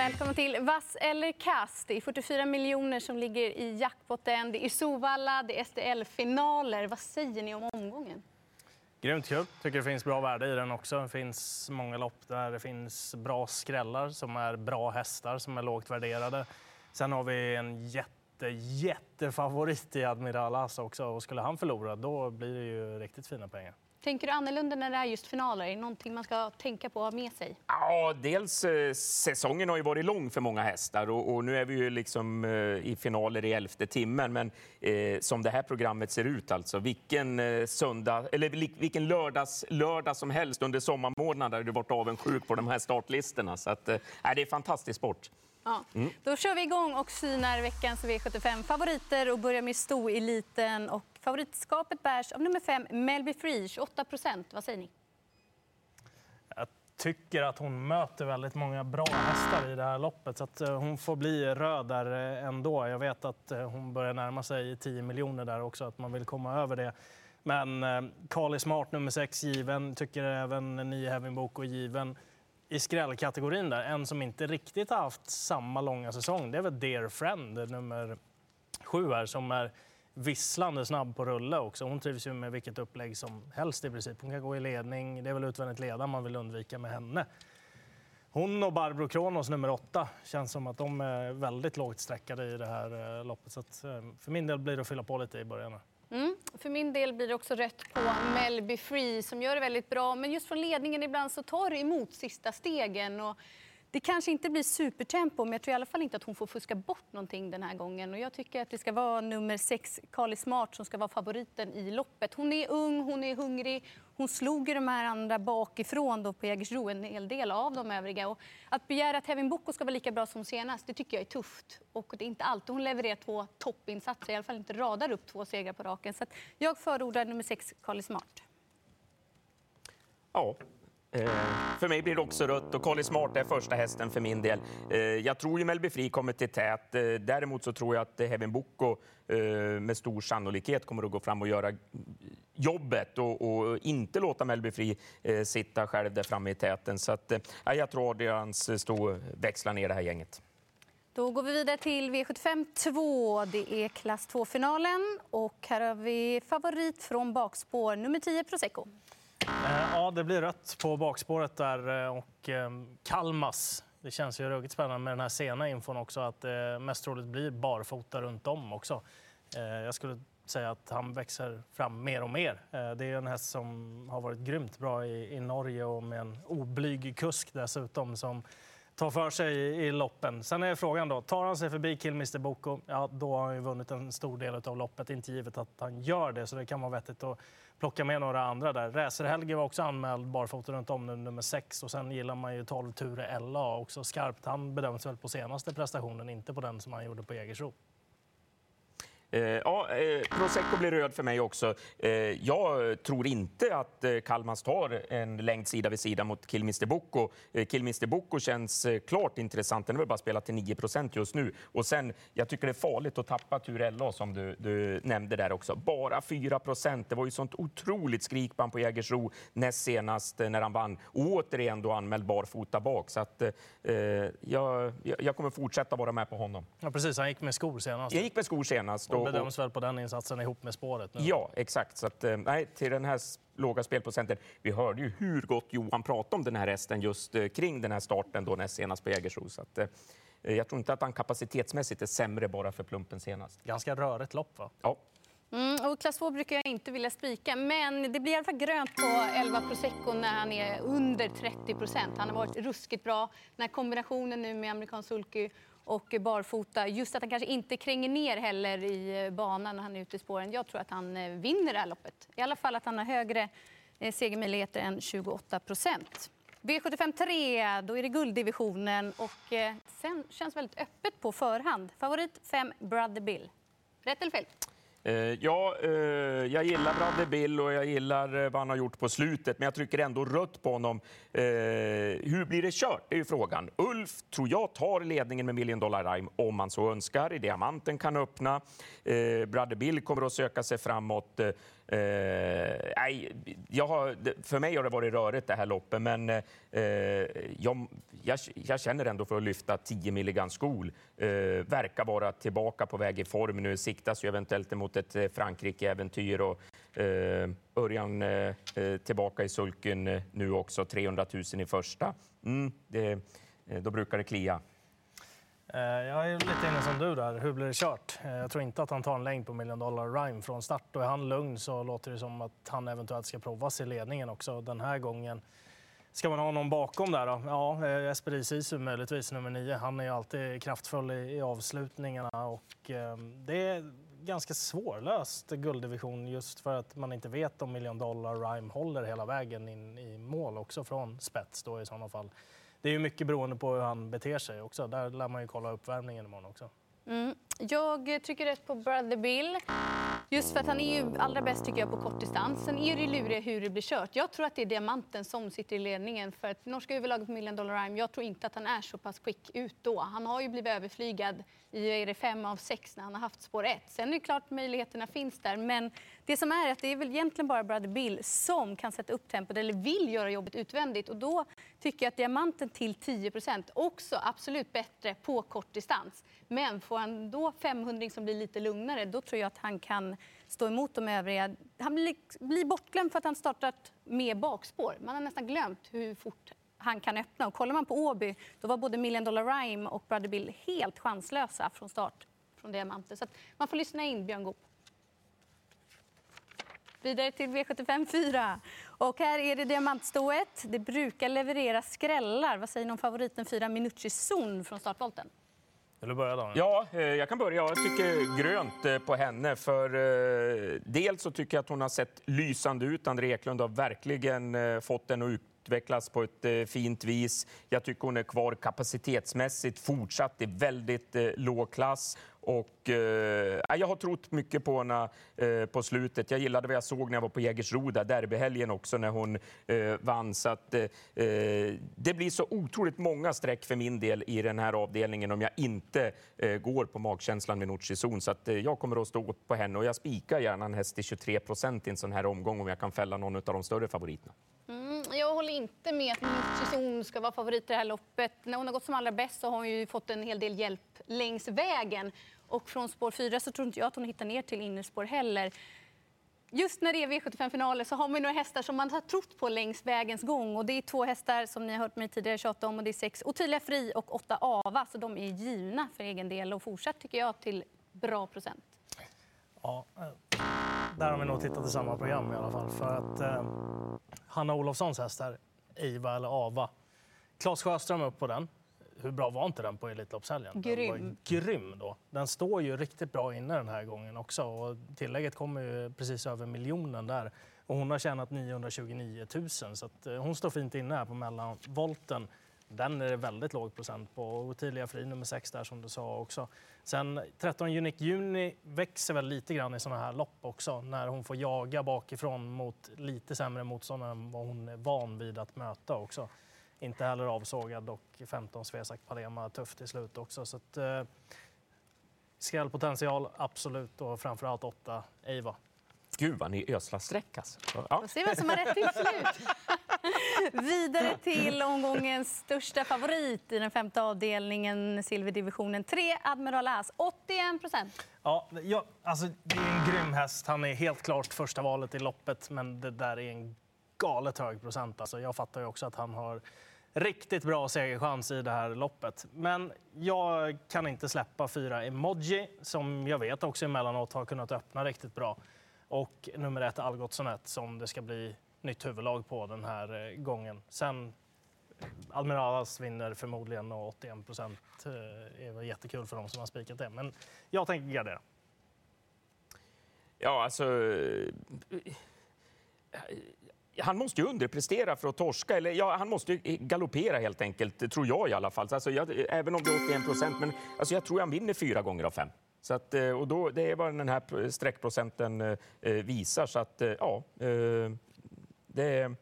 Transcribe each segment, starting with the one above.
välkommen till Vass eller kast. Det är 44 miljoner som ligger i jackpotten. Det är Sovalla, det är SDL-finaler. Vad säger ni om omgången? Grymt kul. Tycker det finns bra värde i den också. Det finns många lopp där det finns bra skrällar som är bra hästar som är lågt värderade. Sen har vi en jätte, jättefavorit i Admiral As också och skulle han förlora då blir det ju riktigt fina pengar. Tänker du annorlunda när det är just finaler? Är det någonting man ska tänka på och ha med sig? Ja, dels eh, säsongen har ju varit lång för många hästar och, och nu är vi ju liksom eh, i finaler i elfte timmen. Men eh, som det här programmet ser ut alltså, vilken eh, söndag eller vilken lördags, lördag som helst under sommarmånaderna har du varit avundsjuk på de här startlistorna. Så att, eh, det är fantastisk sport. Ja. Mm. Då kör vi igång och synar veckans V75 favoriter och börjar med stoeliten. Och favoritskapet bärs av nummer fem, Melby Free, 28 procent. Vad säger ni? Jag tycker att hon möter väldigt många bra hästar i det här loppet. Så att eh, hon får bli röd där eh, ändå. Jag vet att eh, hon börjar närma sig 10 miljoner där också, att man vill komma över det. Men Carly Smart, nummer 6, given. Tycker även Nio Heaven Boko given i skrällkategorin där, en som inte riktigt har haft samma långa säsong, det är väl Dear Friend, nummer sju här, som är visslande snabb på rulle också. Hon trivs ju med vilket upplägg som helst i princip. Hon kan gå i ledning, det är väl utvändigt leda man vill undvika med henne. Hon och Barbro Kronos, nummer åtta, känns som att de är väldigt lågt sträckade i det här eh, loppet. Så att, eh, för min del blir det att fylla på lite i början. Mm. För min del blir det också rött på Melby Free som gör det väldigt bra. Men just från ledningen ibland så tar det emot sista stegen. Och det kanske inte blir supertempo, men jag tror i alla fall inte att hon får fuska bort någonting den här gången. Och jag tycker att det ska vara nummer sex, Kali Smart, som ska vara favoriten i loppet. Hon är ung, hon är hungrig. Hon slog ju de här andra bakifrån då på Jägersro, en hel del av de övriga. Och att begära att Hevin Boko ska vara lika bra som senast, det tycker jag är tufft. Och det är inte alltid hon levererar två toppinsatser, i alla fall inte radar upp två segrar på raken. Så jag förordar nummer sex, Kali Smart. Ja, Eh, för mig blir det också rött och Collie Smart är första hästen för min del. Eh, jag tror ju Melby Fri kommer till tät. Eh, däremot så tror jag att Heaven Boko eh, med stor sannolikhet kommer att gå fram och göra jobbet och, och inte låta Melby Fri eh, sitta själv där framme i täten. Så att, eh, jag tror att hans stå växla ner det här gänget. Då går vi vidare till V75 2. Det är klass 2-finalen. Och här har vi favorit från bakspår, nummer 10 Prosecco. Eh, ja, det blir rött på bakspåret där eh, och ehm, Kalmas. Det känns ju ruggigt spännande med den här sena infon också att det mest troligt blir barfota runt om också. Jag skulle säga att han växer fram mer och mer. Det är en häst som har varit grymt bra i, i Norge och med en oblyg kusk dessutom som tar för sig i loppen. Sen är frågan då, tar han sig förbi Kilmister Boko, ja då har han ju vunnit en stor del av loppet. Inte givet att han gör det, så det kan vara vettigt att plocka med några andra där. Racer-Helge var också anmäld barfota runt om nu, nummer 6. Och sen gillar man ju 12 Ture LA också skarpt. Han bedöms väl på senaste prestationen, inte på den som han gjorde på Jägersro. Eh, ja, eh, Prosecco blir röd för mig också. Eh, jag tror inte att Kalmans tar en längd sida vid sida mot Kilmister Bocco. Kilmister Bocco känns klart intressant. Den är väl bara spelat till 9% just nu. Och sen, jag tycker det är farligt att tappa Turella som du, du nämnde där också. Bara 4% Det var ju sånt otroligt skrikband på Jägersro näst senast när han vann. Och återigen då anmäld barfota bak. Så att, eh, jag, jag kommer fortsätta vara med på honom. Ja, precis. Han gick med skor senast. Jag gick med skor senast. Och bedöms väl på den insatsen ihop med spåret? Nu. Ja, exakt. Så att, eh, nej, till den här låga spelprocenten. Vi hörde ju hur gott Johan pratade om den här hästen just eh, kring den här starten då näst senast på Jägersro. Så att, eh, jag tror inte att han kapacitetsmässigt är sämre bara för plumpen senast. Ganska rörigt lopp, va? Ja. Mm, och klass 2 brukar jag inte vilja spika, men det blir i alla fall grönt på 11 Prosecco när han är under 30 procent. Han har varit ruskigt bra. Den här kombinationen nu med amerikansk sulky och barfota. Just att han kanske inte kränger ner heller i eh, banan när han är ute i spåren. Jag tror att han eh, vinner det här loppet. I alla fall att han har högre eh, segermöjligheter än 28 procent. V75 3, då är det gulddivisionen och sen känns väldigt öppet på förhand. Favorit 5, Brother Bill. Rätt eller fel? Eh, ja, eh, jag gillar Bradley Bill och jag gillar eh, vad han har gjort på slutet, men jag trycker ändå rött på honom. Eh, hur blir det kört? Det är ju frågan. Ulf tror jag tar ledningen med Million Dollar Rhyme om man så önskar. Diamanten kan öppna. Eh, Bradley Bill kommer att söka sig framåt. nej, jag har, för mig har det varit rörigt det här loppet, men eh, jag, jag, jag, känner ändå för att lyfta 10 milligan skol. Eh, verkar vara tillbaka på väg i form nu, siktas ju eventuellt emot mot ett eh, Frankrike-äventyr och eh, Örjan eh, eh tillbaka i sulken eh, nu också, 300 000 i första. Mm, det, då brukar det klia. Jag är lite inne som du där. Hur blir det kört? Jag tror inte att han tar en längd på Million Dollar Rhyme från start. Och är han lugn så låter det som att han eventuellt ska provas i ledningen också den här gången. Ska man ha någon bakom där då? Ja, eh, Isisu Sisu möjligtvis, nummer nio. Han är ju alltid kraftfull i, avslutningarna och ehm, det ganska svårlöst gulddivision just för att man inte vet om Million Dollar Rhyme håller hela vägen in i mål också från spets då i sådana fall det är ju mycket beroende på hur han beter sig också. Där lär man ju kolla uppvärmningen imorgon också. Mm. Jag trycker rätt på Brother Bill. Just för att han är ju allra bäst tycker jag på kortdistans. Sen är det luriga hur det blir kört. Jag tror att det är diamanten som sitter i ledningen. För att norska överlaget på Million Dollar Rhyme, jag tror inte att han är så pass quick ut då. Han har ju blivit överflygad i är det fem av sex när han har haft spår ett. Sen är det klart möjligheterna finns där. Men det som är att det är väl egentligen bara Brother Bill som kan sätta upp tempot eller vill göra jobbet utvändigt. Och då tycker jag att diamanten till 10% också absolut bättre på kort distans. Men får han då 500 som blir lite lugnare, då tror jag att han kan stå emot de övriga. Han blir, blir bortglömd för att han startat med bakspår. Man har nästan glömt hur fort han kan öppna. Och kollar man på Åby, då var både Million Dollar Rhyme och Brother Bill helt chanslösa från start från Diamanter. Så man får lyssna in Björn Goop. Vidare till V75 4. Och här är det diamantstået. Det brukar leverera skrällar. Vad säger ni om favoriten 4 Minucci Zon från startvolten? Vill du börja Daniel? Ja, eh, jag kan börja. Jag tycker grönt eh, på henne. För eh, dels så tycker jag att hon har sett lysande ut. André Eklund har verkligen fått den att utvecklas på ett fint vis. Jag tycker hon är kvar kapacitetsmässigt fortsatt i väldigt låg klass. Och, eh, jag har trott mycket på henne eh, på slutet. Jag gillade vad jag såg när jag var på Jägersro, derbyhelgen också, när hon eh, vann. Så att, eh, eh, det blir så otroligt många streck för min del i den här avdelningen om jag inte eh, går på magkänslan med Nutchizon. Så att, eh, jag kommer att stå på henne och jag spikar gärna en häst till 23 procent i en sån här omgång om jag kan fälla någon av de större favoriterna. Mm, jag håller inte med att Nutchizon ska vara favorit i det här loppet. När hon har gått som allra bäst så har hon ju fått en hel del hjälp längs vägen. Och från spår 4 så tror inte jag att hon hittar ner till innerspår heller. Just när det är V75-finaler så har man några hästar som man har trott på längs vägens gång. Och det är två hästar som ni har hört mig tidigare tjata om. Och det är sex Ottilia Fri och åtta Ava. Så de är givna för egen del. Och fortsatt tycker jag till bra procent. Ja, eh, där har vi nog tittat i samma program i alla fall. För att eh, Hanna Olofssons hästar, Iva eller Ava. Claes Sjöström upp på den hur bra var inte den på Elitloppshelgen? Grym. Grym då. Den står ju riktigt bra inne den här gången också och tillägget kommer ju precis över miljonen där. Och hon har tjänat 929 000 så eh, hon står fint inne här på mellanvolten. Den är det väldigt låg procent på. Ottilia Fri nummer 6 där som du sa också. Sen 13 Unique Juni växer väl lite grann i sådana här lopp också när hon får jaga bakifrån mot lite sämre motståndare än vad hon är van vid att möta också. Inte heller avsågad och 15 Svesak Palema tufft i slut också. Så att, eh, skrällpotential, absolut. Och framförallt 8 Eiva. Gud vad ni öslar streck alltså. Ja. se vem som har rätt till slut. Vidare till omgångens största favorit i den femte avdelningen, silverdivisionen 3, Admiral As, 81 procent. Ja, ja, alltså, det är en grym häst. Han är helt klart första valet i loppet, men det där är en galet hög procent. Alltså, jag fattar ju också att han har riktigt bra segerchans i det här loppet. Men jag kan inte släppa fyra Emoji som jag vet också emellanåt har kunnat öppna riktigt bra. Och nummer ett Algotssonet som det ska bli nytt huvudlag på den här eh, gången. Sen Almiralas vinner förmodligen och 81 procent eh, är väl jättekul för dem som har spikat det. Men jag tänker gardera. Ja, alltså eh, han måste ju underprestera för att torska. Eller, ja, han måste galoppera helt enkelt, tror jag i alla fall. Alltså, jag, även om det är 81 procent, men alltså, jag tror han vinner fyra gånger av fem. Så att, och då, det är vad den här streckprocenten visar. Så att, ja, det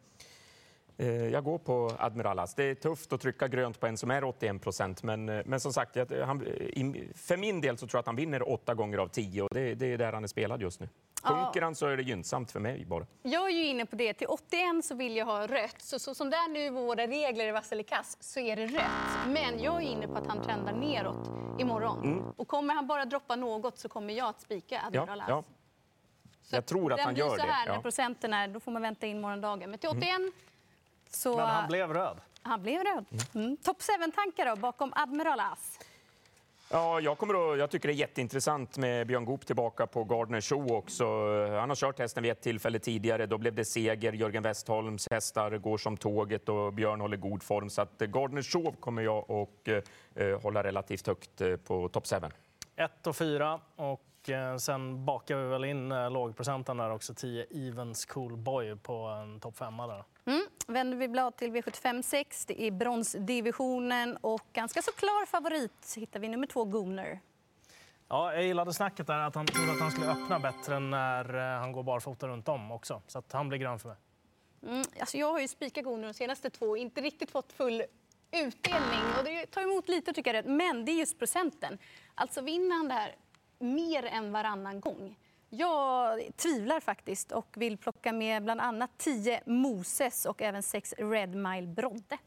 jag går på Admiralas. Det är tufft att trycka grönt på en som är 81 procent, men, men som sagt, han, för min del så tror jag att han vinner åtta gånger av tio och det, det är där han är spelad just nu. Sjunker han så är det gynnsamt för mig bara. Jag är ju inne på det. Till 81 så vill jag ha rött. Så, så som det är nu våra regler i Vasselikas så är det rött. Men jag är inne på att han trendar neråt imorgon. Och kommer han bara droppa något så kommer jag att spika Admiral Ja, As. ja. Så Jag tror att den han blir gör så det, här ja. när procenten är, då får man vänta in morgondagen. Men till 81 så... Men han blev röd. han blev röd. Mm. Topp 7-tankar då bakom Admiral As? Ja, jag, kommer att, jag tycker det är jätteintressant med Björn Goop tillbaka på Gardner Show också. Han har kört hästen vid ett tillfälle tidigare. Då blev det seger. Jörgen Westholms hästar går som tåget och Björn håller god form. Så att eh, Gardner Show kommer jag att eh, hålla relativt högt eh, på topp 7. 1 och 4 och eh, sen bakar vi väl in eh, lågprocenten där också, 10 Evens Cool Boy på en topp 5 där. Mm. Vänder vi blad till V75 6. Det är bronsdivisionen och ganska så klar favorit hittar vi nummer två Gooner. Ja, jag gillade snacket där att han trodde att han skulle öppna bättre när eh, han går barfota runt om också. Så att han blir grön för mig. Mm. Alltså jag har ju spikat Gooner de senaste två inte riktigt fått full utdelning. Och det tar emot lite tycker jag, men det är just procenten. Alltså vinner han det här mer än varannan gång. Jag tvivlar faktiskt och vill plocka med bland annat 10 Moses och även 6 Red Mile Brodde.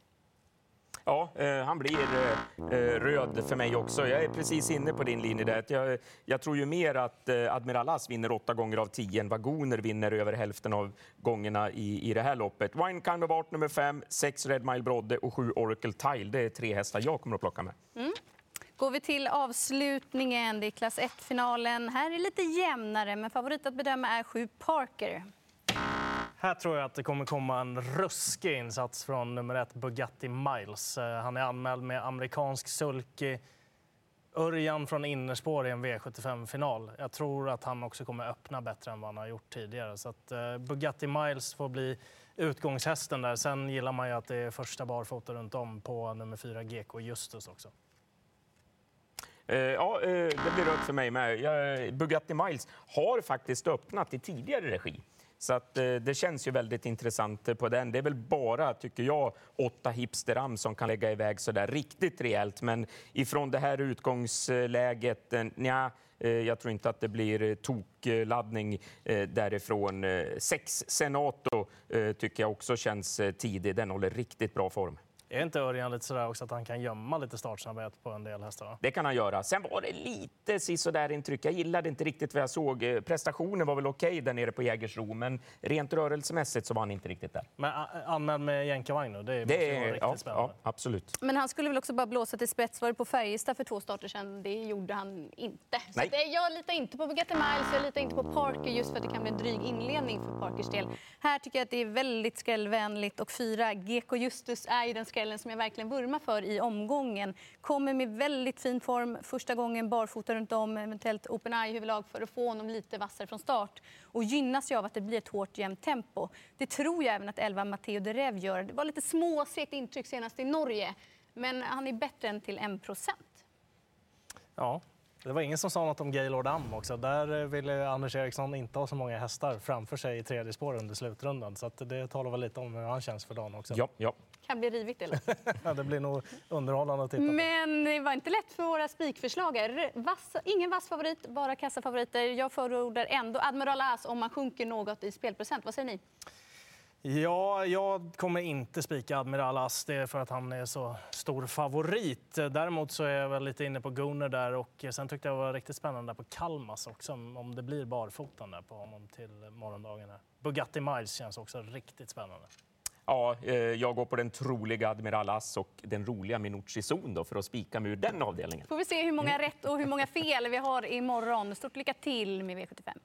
Ja, eh, han blir eh, eh, röd för mig också. Jag är precis inne på din linje där. Jag, jag tror ju mer att eh, Admiral As vinner åtta gånger av tio än vad Goner vinner över hälften av gångerna i, i det här loppet. Wine Kind of Art nummer fem, sex Red Mile Brodde och sju Oracle Tile. Det är tre hästar jag kommer att plocka med. Går vi till avslutningen, det är klass 1-finalen. Här är det lite jämnare, men favorit att bedöma är 7 Parker. Här tror jag att det kommer komma en ruskig insats från nummer ett Bugatti Miles. Eh, han är anmäld med amerikansk sulky. Örjan från innerspår i en V75-final. Jag tror att han också kommer öppna bättre än vad han har gjort tidigare. Så att, eh, Bugatti Miles får bli utgångshästen där. Sen gillar man ju att det är första barfota runt om på nummer fyra GK Justus också. Eh, ja, eh, det blir rött för mig med. Bugatti Miles har faktiskt öppnat i tidigare regi. Så att, eh, det känns ju väldigt intressant på den. Det är väl bara, tycker jag, åtta hipsteram som kan lägga iväg så där riktigt rejält. Men ifrån det här utgångsläget, nja, jag tror inte att det blir tokladdning därifrån. Sex Senato tycker jag också känns tidig. Den håller riktigt bra form. Är inte Örjan lite sådär också att han kan gömma lite startsnabbhet på en del hästar? Det kan han göra. Sen var det lite sisådär intryck. Jag gillade inte riktigt vad jag såg. Eh, Prestationen var väl okej där nere på Jägersro, men rent rörelsemässigt så var han inte riktigt där. Men a- anmäld med jänkarvagn nu, det måste Det ju vara är, riktigt ja, spännande. ja, absolut. Men han skulle väl också bara blåsa till spets. Var det på Färjestad för två starter sedan? Det gjorde han inte. Så Nej. det, jag litar inte på Bugatti Miles, jag litar inte på Parker just för att det kan bli en dryg inledning för Parkers del. Här tycker jag att det är väldigt skrällvänligt och fyra GK Justus är ju den Kellen som jag verkligen vurmar för i omgången. Kommer med väldigt fin form första gången barfota runt om, eventuellt open eye huvudlag för att få honom lite vassare från start och gynnas ju av att det blir ett hårt jämnt tempo. Det tror jag även att 11 Matteo de Rev gör. Det var lite småsegt intryck senast i Norge, men han är bättre än till 1 procent. Ja, det var ingen som sa något om Gaylord Am också. Där eh, ville Anders Eriksson inte ha så många hästar framför sig i tredje spår under slutrundan. Så att det talar väl lite om hur han känns för dagen också. Ja, ja. Kan bli rivigt eller? Ja, det blir nog underhållande att titta på. Men det var inte lätt för våra spikförslag. här. Vass, ingen vass favorit, bara kassafavoriter. Jag förordar ändå Admiral As om man sjunker något i spelprocent. Vad säger ni? Ja, jag kommer inte spika Admiral As. Det är för att han är så stor favorit. Däremot så är jag väl lite inne på Gunnar där och sen tyckte jag det var riktigt spännande där på Kalmas också om det blir barfotan där på honom till morgondagen. Här. Bugatti Miles känns också riktigt spännande. ja eh, jag går på den troliga Admiral As och den roliga Minucci Zon då för att spika mig ur den avdelningen. Får vi se hur många rätt och hur många fel vi har imorgon. Stort lycka till med V75.